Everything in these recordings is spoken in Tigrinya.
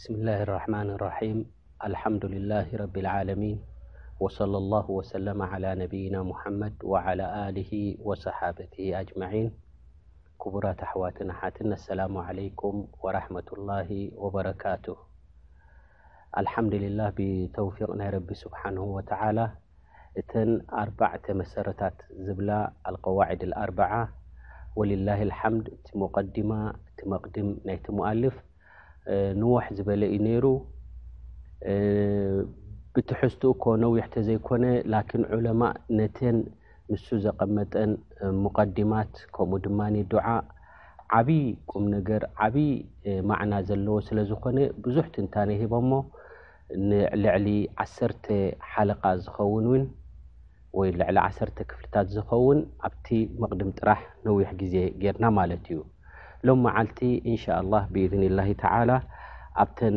بسم الله الرحمن الرحيم الحمدلله رب العمين صلى الله سلم علىي محم على وصحابته معين برت حوات ت اسلام عليكم ورحمة الله وبراته ኣልሓምዲሊላህ ብተውፊቅ ናይ ረቢ ሱብሓነሁ ወተዓላ እተን ኣርባዕተ መሰረታት ዝብላ ኣልቀዋዒድ ኣልኣርበዓ ወሊላሂ ኣልሓምድ እቲ ሞቀዲማ እቲ መቅድም ናይቲ ሙኣልፍ ንውሕ ዝበለ እዩ ነይሩ ብትሕዝትኡ እኮ ነዊሕ ተዘይኮነ ላኪን ዑለማእ ነተን ንሱ ዘቐመጠን ሙቐዲማት ከምኡ ድማ ዱዓ ዓብዪ ቁም ነገር ዓብዪ ማዕና ዘለዎ ስለ ዝኾነ ብዙሕ ትንታነ ሂቦሞ ንልዕሊ ዓሰርተ ሓለቓ ዝኸውን ውን ወይ ልዕሊ ዓሰርተ ክፍልታት ዝኸውን ኣብቲ መቕድም ጥራሕ ነዊሕ ግዜ ጌርና ማለት እዩ ሎም መዓልቲ ኢንሻ ኣላህ ብኢዝኒላሂ ተዓላ ኣብተን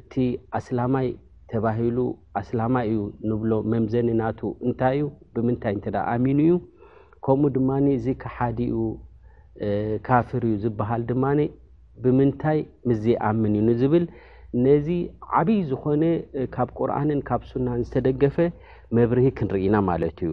እቲ ኣስላማይ ተባሂሉ ኣስላማይ እዩ ንብሎ መምዘኒ ናቱ እንታይ እዩ ብምንታይ እንተ ኣሚኑ እዩ ከምኡ ድማ እዚ ክሓዲ ኡ ካፍር እዩ ዝበሃል ድማ ብምንታይ ምስዘይኣምን እዩ ንዝብል ነዚ ዓብይ ዝኾነ ካብ ቁርኣንን ካብ ሱናን ዝተደገፈ መብርሂ ክንርኢና ማለት እዩ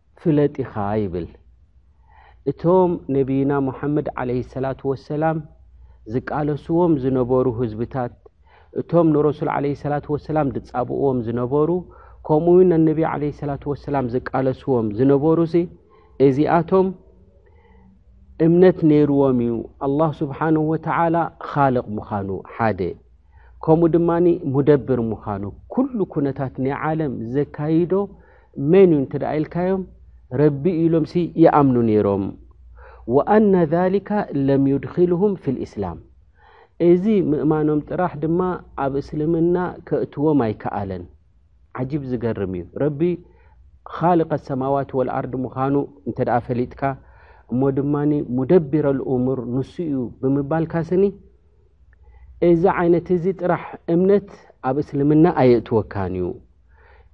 ፍለጥ ኢኻ ይብል እቶም ነብይና ሙሓመድ ዓለይ ሰላት ወሰላም ዝቃለስዎም ዝነበሩ ህዝብታት እቶም ንረሱል ዓለ ሰላት ወሰላም ዝጻብእዎም ዝነበሩ ከምኡ ውን ኣነቢ ዓለ ሰላት ወሰላም ዝቃለስዎም ዝነበሩ ሲ እዚኣቶም እምነት ነይርዎም እዩ ኣላህ ስብሓን ወተዓላ ኻልቕ ምዃኑ ሓደ ከምኡ ድማ ሙደብር ምዃኑ ኩሉ ኩነታት ናይ ዓለም ዘካይዶ መን እዩ እንተ ኢልካዮም ረቢ ኢሎም ሲ ይኣምኑ ነይሮም ወኣነ ዛሊካ ለም ዩድኪልሁም ፊ ልእስላም እዚ ምእማኖም ጥራሕ ድማ ኣብ እስልምና ከእትዎም ኣይከኣለን ዓጂብ ዝገርም እዩ ረቢ ካልቀ ሰማዋት ወልኣርድ ምዃኑ እንተ ፈሊጥካ እሞ ድማ ሙደቢረ ልእሙር ንሱ እዩ ብምባልካ ስኒ እዚ ዓይነት እዚ ጥራሕ እምነት ኣብ እስልምና ኣየእትወካን እዩ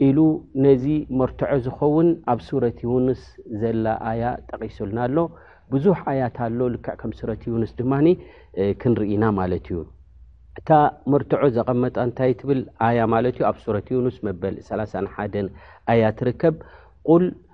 ኢሉ ነዚ መርትዖ ዝኸውን ኣብ ሱረት ዩንስ ዘላ ኣያ ጠቒሱልና ኣሎ ብዙሕ ኣያት ኣሎ ልክዕ ከም ሱረት ዩንስ ድማ ክንርኢና ማለት እዩ እታ መርትዖ ዘቐመጣ እንታይ ትብል ኣያ ማለት እዩ ኣብ ሱረት ዩኑስ መበል 31 ኣያ ትርከብ ቁል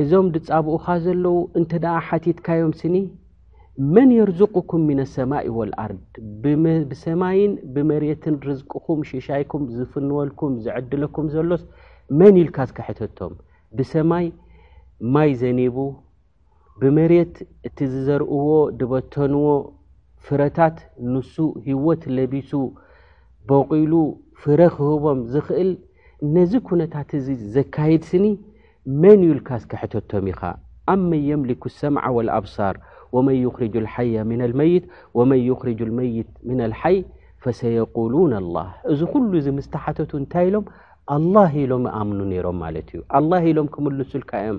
እዞም ድጻብኡኻ ዘለዉ እንተ ደኣ ሓቲትካዮም ስኒ መን የርዙቁኩም ምነ ሰማኢ ወልኣርድ ብሰማይን ብመሬትን ርዝቅኹም ሽሻይኩም ዝፍንወልኩም ዝዕድለኩም ዘሎስ መን ኢልካ እስከ ሕተቶም ብሰማይ ማይ ዘኒቡ ብመሬት እቲ ዝዘርእዎ ድበተንዎ ፍረታት ንሱ ህይወት ለቢሱ በቂሉ ፍረ ክህቦም ዝኽእል ነዚ ኩነታት እዚ ዘካይድ ስኒ መን እዩ ኢልካ እስከ ሕተቶም ኢኻ ኣመን የምሊኩ ሰምዓ ወልኣብሳር ወመን ዩኽሪጁ ልሓያ ምና ልመይት ወመን ዩኽሪጁ ልመይት ምና ልሓይ ፈሰየቁሉን ኣላህ እዚ ኩሉ እዚ ምስ ተሓተቱ እንታይ ኢሎም ኣላህ ኢሎም ይኣምኑ ነይሮም ማለት እዩ ኣላህ ኢሎም ክምልሱልካ እዮም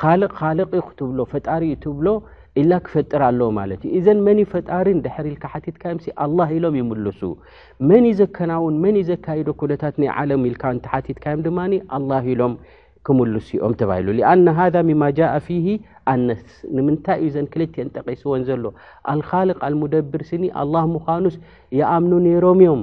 ኻልቕ ኻልቕ ዩ ክትብሎ ፈጣሪ ዩ ትብሎ ኢላ ክፈጥር ኣለዎ ማለት እዩ እዘን መን ዩ ፈጣሪ ድሕር ኢልካ ሓቲትካ ዮም ኣላ ኢሎም ይምልሱ መን ዩ ዘከናውን መን ዩ ዘካይዶ ኩነታት ናይ ዓለም ኢልካ ሓቲትካ ዮም ድማ ኣላ ኢሎም ክምልሱ ኦም ተባሂሉ ኣነ ሃ ምማ ጃء ፊሂ ኣነስ ንምንታይ እዩ ዘን ክልትን ጠቂስወን ዘሎ ኣልኻልቅ ኣልሙደብር ስኒ ኣላ ምዃኑስ ይኣምኑ ነይሮም እዮም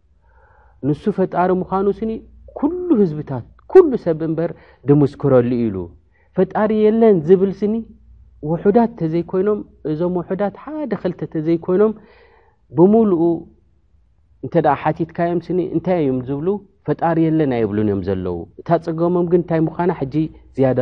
ንሱ ፈጣሪ ምዃኑ ስኒ ኩሉ ህዝብታት ኩሉ ሰብ እምበር ድምስክረሉ ኢሉ ፈጣሪ የለን ዝብል ስኒ ውሑዳት ተዘይኮይኖም እዞም ውሑዳት ሓደ ክልተ ተዘይኮይኖም ብምሉኡ እንተ ሓቲትካዮም ስኒ እንታይ እዮም ዝብሉ ፈጣሪ የለን ኣይብሉን እዮም ዘለዉ እታ ፅገሞም ግን እንታይ ምዃና ሕጂ ዝያዳ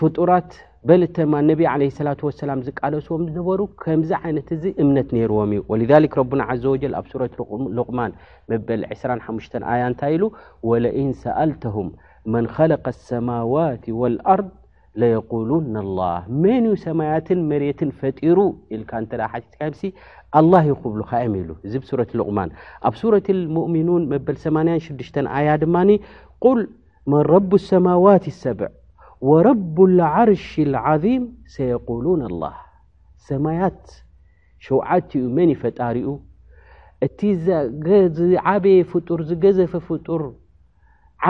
ፍጡራት በል እተማ ነቢ ለ ሰላት ወሰላም ዝቃለስዎም ዝነበሩ ከምዚ ዓይነት እዚ እምነት ነይርዎም እዩ ወልሊክ ረቡና ዘ ወጀል ኣብ ሱረት ሉቕማን መበል 25 ኣያ እንታይ ኢሉ ወለኢን ሰኣልተሁም መን ኸለቀ ኣሰማዋት ወልኣርድ ለየቁሉና ላ መን እዩ ሰማያትን መሬትን ፈጢሩ ኢልካ እንተ ሓቲትካዮምሲ ኣላ ይኹብሉካ እዮም ኢሉ እዚ ብ ሱረት ሉቕማን ኣብ ሱረት ሙእሚኑን መበል 86 ኣያ ድማ ቁል መን ረቡ ሰማዋት ሰብዕ ወረቡ ዓርሽ ዓዚም ሰየቁሉን ኣላህ ሰማያት ሸውዓቲኡ መን ዩ ፈጣሪኡ እቲ ዝዓበየ ፍጡር ዝገዘፈ ፍጡር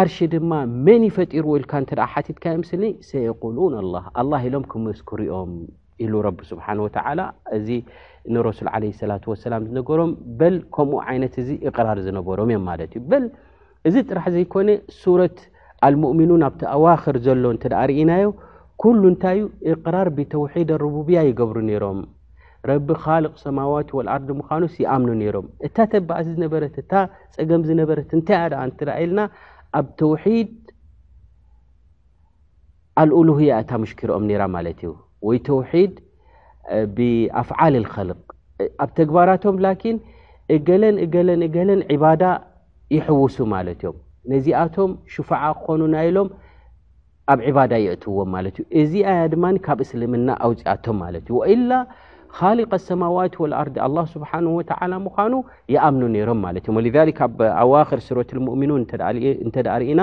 ዓርሺ ድማ መን ይፈጢርዎ ኢልካ እተ ሓቲትካ ምስኒ ሰየቁሉን ኣላ ኣላ ኢሎም ክመስክርኦም ኢሉ ረቢ ስብሓን ወተላ እዚ ንረሱል ዓለ ሰላት ወሰላም ዝነገሮም በል ከምኡ ዓይነት እዚ እቅራር ዝነበሮም እዮም ማለት እዩ እዚ ጥራሕ ዘይኮነ ሱረት ኣልሙእሚኑን ኣብቲ ኣዋክር ዘሎ እንተ ርእናዮ ኩሉ እንታይ እዩ እቅራር ብተውሒድ ኣሩቡብያ ይገብሩ ነይሮም ረቢ ካልቅ ሰማዋት ወልኣርዲ ምዃኑስ ይኣምኑ ነይሮም እታ ተባእስ ዝነበረት እታ ፀገም ዝነበረት እንታይ ኣ ዳኣ እንትረኣኢልና ኣብ ተውሒድ ኣልኡሉህያ እታ ምሽኪርኦም ነይራ ማለት እዩ ወይ ተውሒድ ብኣፍዓል ልኸልቅ ኣብ ተግባራቶም ላኪን እገለን እገለን እገለን ዕባዳ ይሕውሱ ማለት እዮም ነዚኣቶም ሽፋዓ ክኾኑና ኢሎም ኣብ ዕባዳ የእትዎም ማለት እዩ እዚ ኣያ ድማ ካብ እስልምና ኣውፅኣቶም ማለት እዩ ወኢላ ኻሊቀ ሰማዋት ወልኣርዲ ኣላ ስብሓን ወተዓላ ምዃኑ ይኣምኑ ነይሮም ማለት እዮም ወሊዛሊክ ኣብ ኣዋክር ስረት ልሙእሚኑን እንተዳእሪኢና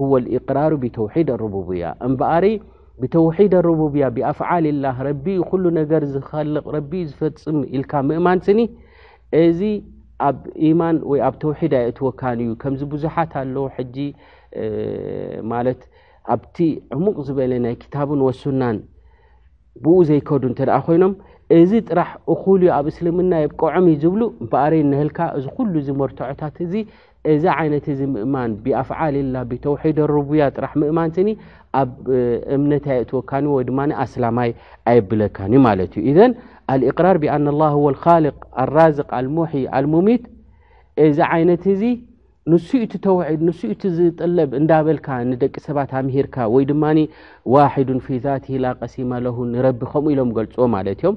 ሁወ ልኢቅራሩ ቢተውሒድ ኣሩቡብያ እምበኣሪ ብተውሒድ ኣሩቡብያ ብኣፍዓል ላህ ረቢ ዩ ኩሉ ነገር ዝኸልቕ ረቢ ዩ ዝፈፅም ኢልካ ምእማን ስኒ እዚ ኣብ ኢማን ወይ ኣብ ተውሒድ ኣይእትወካን እዩ ከምዚ ብዙሓት ኣለዉ ሕጂ ማለት ኣብቲ ዕሙቕ ዝበለ ናይ ክታብን ወሱናን ብኡ ዘይከዱ እንተ ደኣ ኮይኖም እዚ ጥራሕ እኹል ዩ ኣብ እስልምና የብቅዖም እዩ ዝብሉ እምበኣረይ ንህልካ እዚ ኩሉ እዚ መርትዖታት እዚ እዚ ዓይነት እዚ ምእማን ብኣፍዓልላ ብተውሒድ ሩቡያ ጥራሕ ምእማን ስኒ ኣብ እምነት ኣየእትወካን ወይ ድማ ኣስላማይ ኣየብለካን እዩ ማለት እዩ ኢዘን ኣልእቅራር ብኣና ላ ወ ካልቅ ኣራዝቅ ኣልሙሒ ኣልሙሚት እዚ ዓይነት እዚ ንሱ እቲ ተውሒድ ንሱ እቲ ዝጥለብ እንዳበልካ ንደቂ ሰባት ኣምሂርካ ወይ ድማ ዋሒዱን ፊ ዛት ላቀሲመ ለሁ ንረቢ ከምኡ ኢሎም ገልፅዎ ማለት እዮም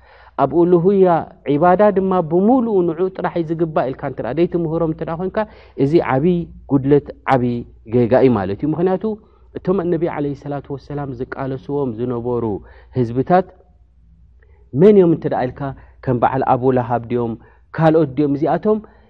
ኣብ ኡሉሁያ ዒባዳ ድማ ብሙሉኡ ንዑ ጥራሕ ዝግባእ ኢልካ እተ ዘይትምህሮም እተ ኮንካ እዚ ዓብይ ጉድለት ዓብይ ጌጋ እዩ ማለት እዩ ምክንያቱ እቶም ኣነቢ ዓለ ሰላት ወሰላም ዝቃለስዎም ዝነበሩ ህዝብታት መን እዮም እንተደኣ ኢልካ ከም በዓል ኣቡላሃብ ድኦም ካልኦት ድኦም እዚኣቶም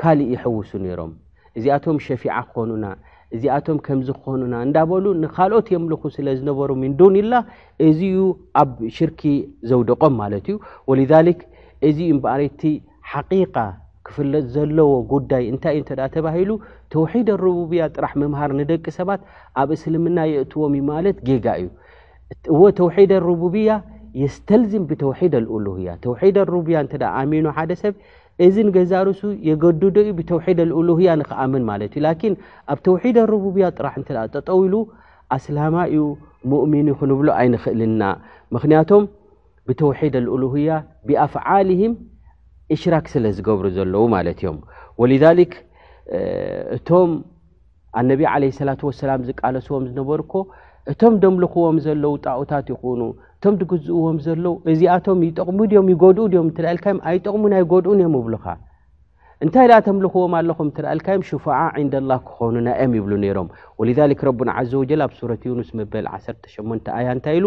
ካልእ ይሕውሱ ነይሮም እዚኣቶም ሸፊዓ ክኾኑና እዚኣቶም ከምዚ ክኾኑና እንዳበሉ ንካልኦት የምልኹ ስለ ዝነበሩ ምንዱንላህ እዚ ዩ ኣብ ሽርኪ ዘውደቖም ማለት እዩ ወልሊክ እዚ ዩ በኣሪቲ ሓቂቃ ክፍለጥ ዘለዎ ጉዳይ እንታይ እዩ እንተኣ ተባሂሉ ተውሒድ ኣሩቡብያ ጥራሕ ምምሃር ንደቂ ሰባት ኣብ እስልምና የእትዎም ዩ ማለት ጌጋ እዩ እዎ ተውሒድ ኣሩቡብያ የስተልዝም ብተውሒድ ኣልኡሉህያ ተውሒድ ኣሩቡያ እንተ ኣሚኑ ሓደ ሰብ እዚ ንገዛእ ርእሱ የገድዶ እዩ ብተውሒድ ኣልኡሉህያ ንክኣምን ማለት እዩ ላኪን ኣብ ተውሒድ ኣሩቡብያ ጥራሕ እንተ ጠጠው ኢሉ ኣስላማ እዩ ሙእሚን እዩ ክንብሎ ኣይንኽእልን ኢና ምክንያቶም ብተውሒድ ኣልኡሉህያ ብኣፍዓልህም እሽራክ ስለ ዝገብሩ ዘለዉ ማለት እዮም ወሊዛሊክ እቶም ኣነቢ ዓለይ ሰላት ወሰላም ዝቃለስዎም ዝነበሩ እኮ እቶም ደምልኽዎም ዘለዉ ጣኦታት ይኹኑ እቶም ድግዝእዎም ዘለዉ እዚኣቶም ይጠቕሙ ድዮም ይጎድኡ ድዮም እትርኣ ልካዮም ኣይጠቕሙን ኣይጎድኡን እዮም ይብሉኻ እንታይ ደኣ ተምልኽዎም ኣለኹም እትርኣ ልካዮም ሽፋዓ ዕንደ ላ ክኾኑና እዮም ይብሉ ነይሮም ወልዛሊክ ረቡና ዓዘ ወጀል ኣብ ሱረት ዩኑስ መበል ዓሰርተ ሸሞንተ ኣያ እንታይ ኢሉ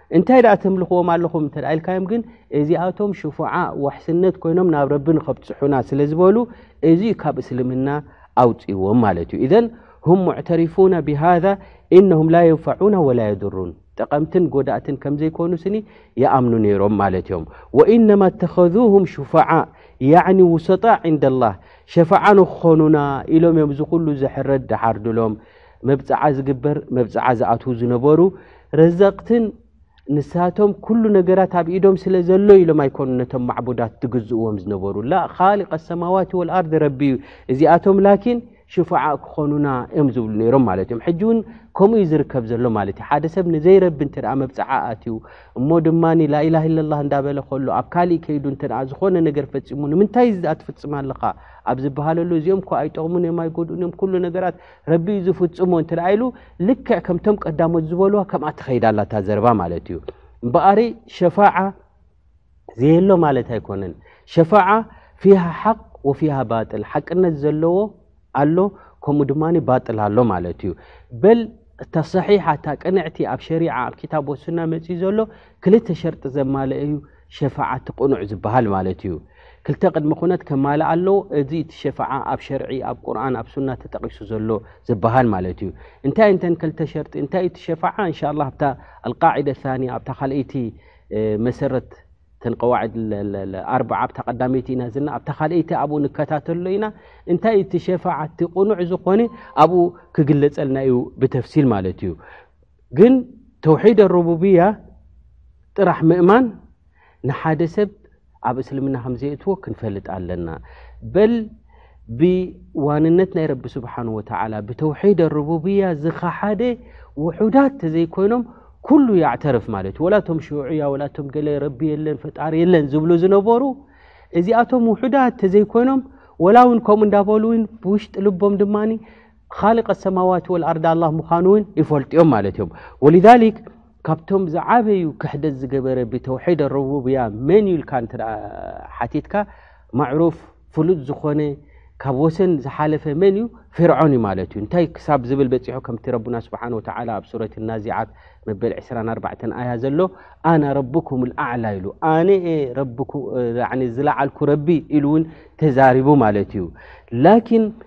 እንታይ ደኣ ተምልኽዎም ኣለኹም እንተ ኢልካዮም ግን እዚኣቶም ሽፉዓ ዋሕስነት ኮይኖም ናብ ረቢ ንኸብፅሑና ስለ ዝበሉ እዚ ካብ እስልምና ኣውፅዎም ማለት እዩ እዘን ሁም ሙዕተሪፉና ብሃذ እነሁም ላ የንፋዑና ወላ የድሩን ጠቐምትን ጎዳእትን ከም ዘይኮኑ ስኒ ይኣምኑ ነይሮም ማለት እዮም ወኢነማ እተኸዙሁም ሽፋዓ ያዕኒ ውሰጣ ዕንደ ላህ ሸፋዓ ንክኾኑና ኢሎም እዮም እዚ ኩሉ ዘሕረድ ድሓርድሎም መብፅዓ ዝግበር መብፅዓ ዝኣትዉ ዝነበሩ ረዘቕትን ንሳቶም ኩሉ ነገራት ኣብ ኢዶም ስለ ዘሎ ኢሎም ኣይኮኑ ነቶም ማዕቡዳት ዝግዝእዎም ዝነበሩ ላ ኻሊቀ ሰማዋት ወልኣርድ ረቢ እዩ እዚኣቶም ላኪን ሽፋዓእ ክኾኑና እዮም ዝብሉ ነይሮም ማለት እዮም ሕጂ እውን ከምኡ ዩ ዝርከብ ዘሎ ማለት እዩ ሓደ ሰብ ንዘይረቢ እንተ መብፅዓ ኣትዩ እሞ ድማ ላኢላ ለላ እንዳበለ ከሎ ኣብ ካሊእ ከይዱ እተ ዝኾነ ነገር ፈፂሙ ንምንታይ ዝኣ ትፍፅም ኣለኻ ኣብ ዝበሃለሉ እዚኦም ኳ ኣይጠቕሙን እዮም ኣይጎድኡን እዮም ኩሉ ነገራት ረቢ እዩ ዝፍፅሞ እንተ ኢሉ ልክዕ ከምቶም ቀዳሞት ዝበልዋ ከምኣ ትኸይዳ ኣላታ ዘረባ ማለት እዩ እምበኣሪ ሸፋዓ ዘየሎ ማለት ኣይኮነን ሸፋዓ ፊሃ ሓቅ ወፊሃ ባጥል ሓቅነት ዘለዎ ኣሎ ከምኡ ድማ ባጥል ኣሎ ማለት እዩ በል እታ ሰሒሓ እታ ቅንዕቲ ኣብ ሸሪዓ ኣብ ክታቦ ሱና መፅኢ ዘሎ ክልተ ሸርጢ ዘማለአ እዩ ሸፋዓት ቅኑዕ ዝበሃል ማለት እዩ ክልተ ቅድሚ ኩነት ከማልእ ኣለ እዚ እቲ ሸፋዓ ኣብ ሸርዒ ኣብ ቁርን ኣብ ሱና ተጠቂሱ ዘሎ ዝበሃል ማለት እዩ እንታይ እንተ ክልተ ሸርጢ እንታይ እቲ ሸፋዓ እንሻ ላ ኣብታ ኣልቃዒደ ታንያ ኣብታ ካልኣይቲ መሰረት ተን ቀዋዕድ ኣርዓ ኣብታ ቀዳመይቲ ኢና ዝና ኣብታ ካልኣይቲ ኣብኡ ንከታተሎ ኢና እንታይ እቲ ሸፋዓ እቲ ቅኑዕ ዝኾነ ኣብኡ ክግለፀልና እዩ ብተፍሲል ማለት እዩ ግን ተውሒድ ኣሩቡብያ ጥራሕ ምእማን ንሓደ ሰብ ኣብ እስልምና ከምዘየእትዎ ክንፈልጥ ኣለና በል ብዋንነት ናይ ረቢ ስብሓን ወተዓላ ብተውሒድ ኣሩቡብያ ዝኸሓደ ውሑዳት ተዘይኮይኖም ኩሉ ያዕተርፍ ማለት እዩ ወላቶም ሽዑያ ወላቶም ገለ ረቢ የለን ፈጣሪ የለን ዝብሉ ዝነበሩ እዚኣቶም ውሑዳት ተዘይኮይኖም ወላ እውን ከምኡ እንዳበሉ ውን ብውሽጢ ልቦም ድማ ኻልቀ ኣሰማዋት ወልኣርዳ ኣላ ምዃኑ እውን ይፈልጡ እዮም ማለት እዮም ወልዛሊክ ካብቶም ዝዓበዩ ክሕደት ዝገበረ ብተውሒድ ኣረቡብያ መን ዩ ኢልካ እተ ሓቲትካ ማዕሩፍ ፍሉጥ ዝኾነ ካብ ወሰን ዝሓለፈ መን እዩ ፍርዖን እዩ ማለት እዩ እንታይ ክሳብ ዝብል በፂሑ ከምቲ ረቡና ስብሓን ወተላ ኣብ ሱረት ናዚዓት መበል 24 ኣያ ዘሎ ኣና ረብኩም ኣዕላ ኢሉ ኣነ ዝለዓልኩ ረቢ ኢሉ እውን ተዛሪቡ ማለት እዩ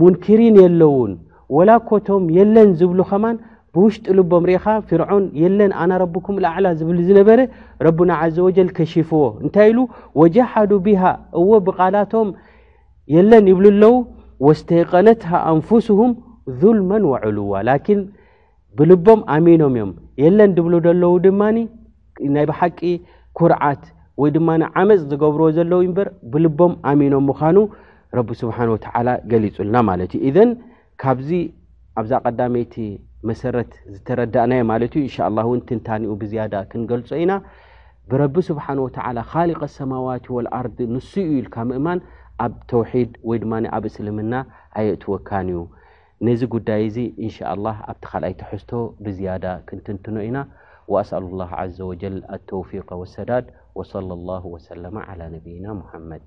ሙንኪሪን የለዉን ወላ እኮ እቶም የለን ዝብሉ ከማን ብውሽጢ ልቦም ርኢኻ ፍርዖን የለን ኣና ረብኩም ልኣዕላ ዝብል ዝነበረ ረቡና ዓዘ ወጀል ከሺፍዎ እንታይ ኢሉ ወጃሓዱ ቢሃ እዎ ብቓላቶም የለን ይብሉ ኣለዉ ወስተይቀነትሃ ኣንፉስሁም ዙልመን ወዕሉዋ ላኪን ብልቦም ኣሚኖም እዮም የለን ድብሉ ዘለዉ ድማ ናይ ብሓቂ ኩርዓት ወይ ድማ ዓመፅ ዝገብርዎ ዘለዉ እምበር ብልቦም ኣሚኖም ምዃኑ ረቢ ስብሓን ወተዓላ ገሊፁልና ማለት እዩ እዘን ካብዚ ኣብዛ ቀዳመይቲ መሰረት ዝተረዳእናዮ ማለት እዩ እንሻ ላ እውን ትንታኒኡ ብዝያዳ ክንገልፆ ኢና ብረቢ ስብሓን ወተዓላ ካሊቀ ሰማዋት ወልኣርድ ንሱ እዩ ኢልካ ምእማን ኣብ ተውሒድ ወይ ድማ ኣብ እስልምና ኣየእትወካን እዩ ነዚ ጉዳይ እዚ እንሻኣላህ ኣብቲ ካልኣይ ትሕዝቶ ብዝያዳ ክንትንትኖ ኢና ወኣስኣሉላህ ዓዘወጀል ኣተውፊቀ ወሰዳድ ወሰለላሁ ወሰለመ ዓላ ነብይና ሙሓመድ።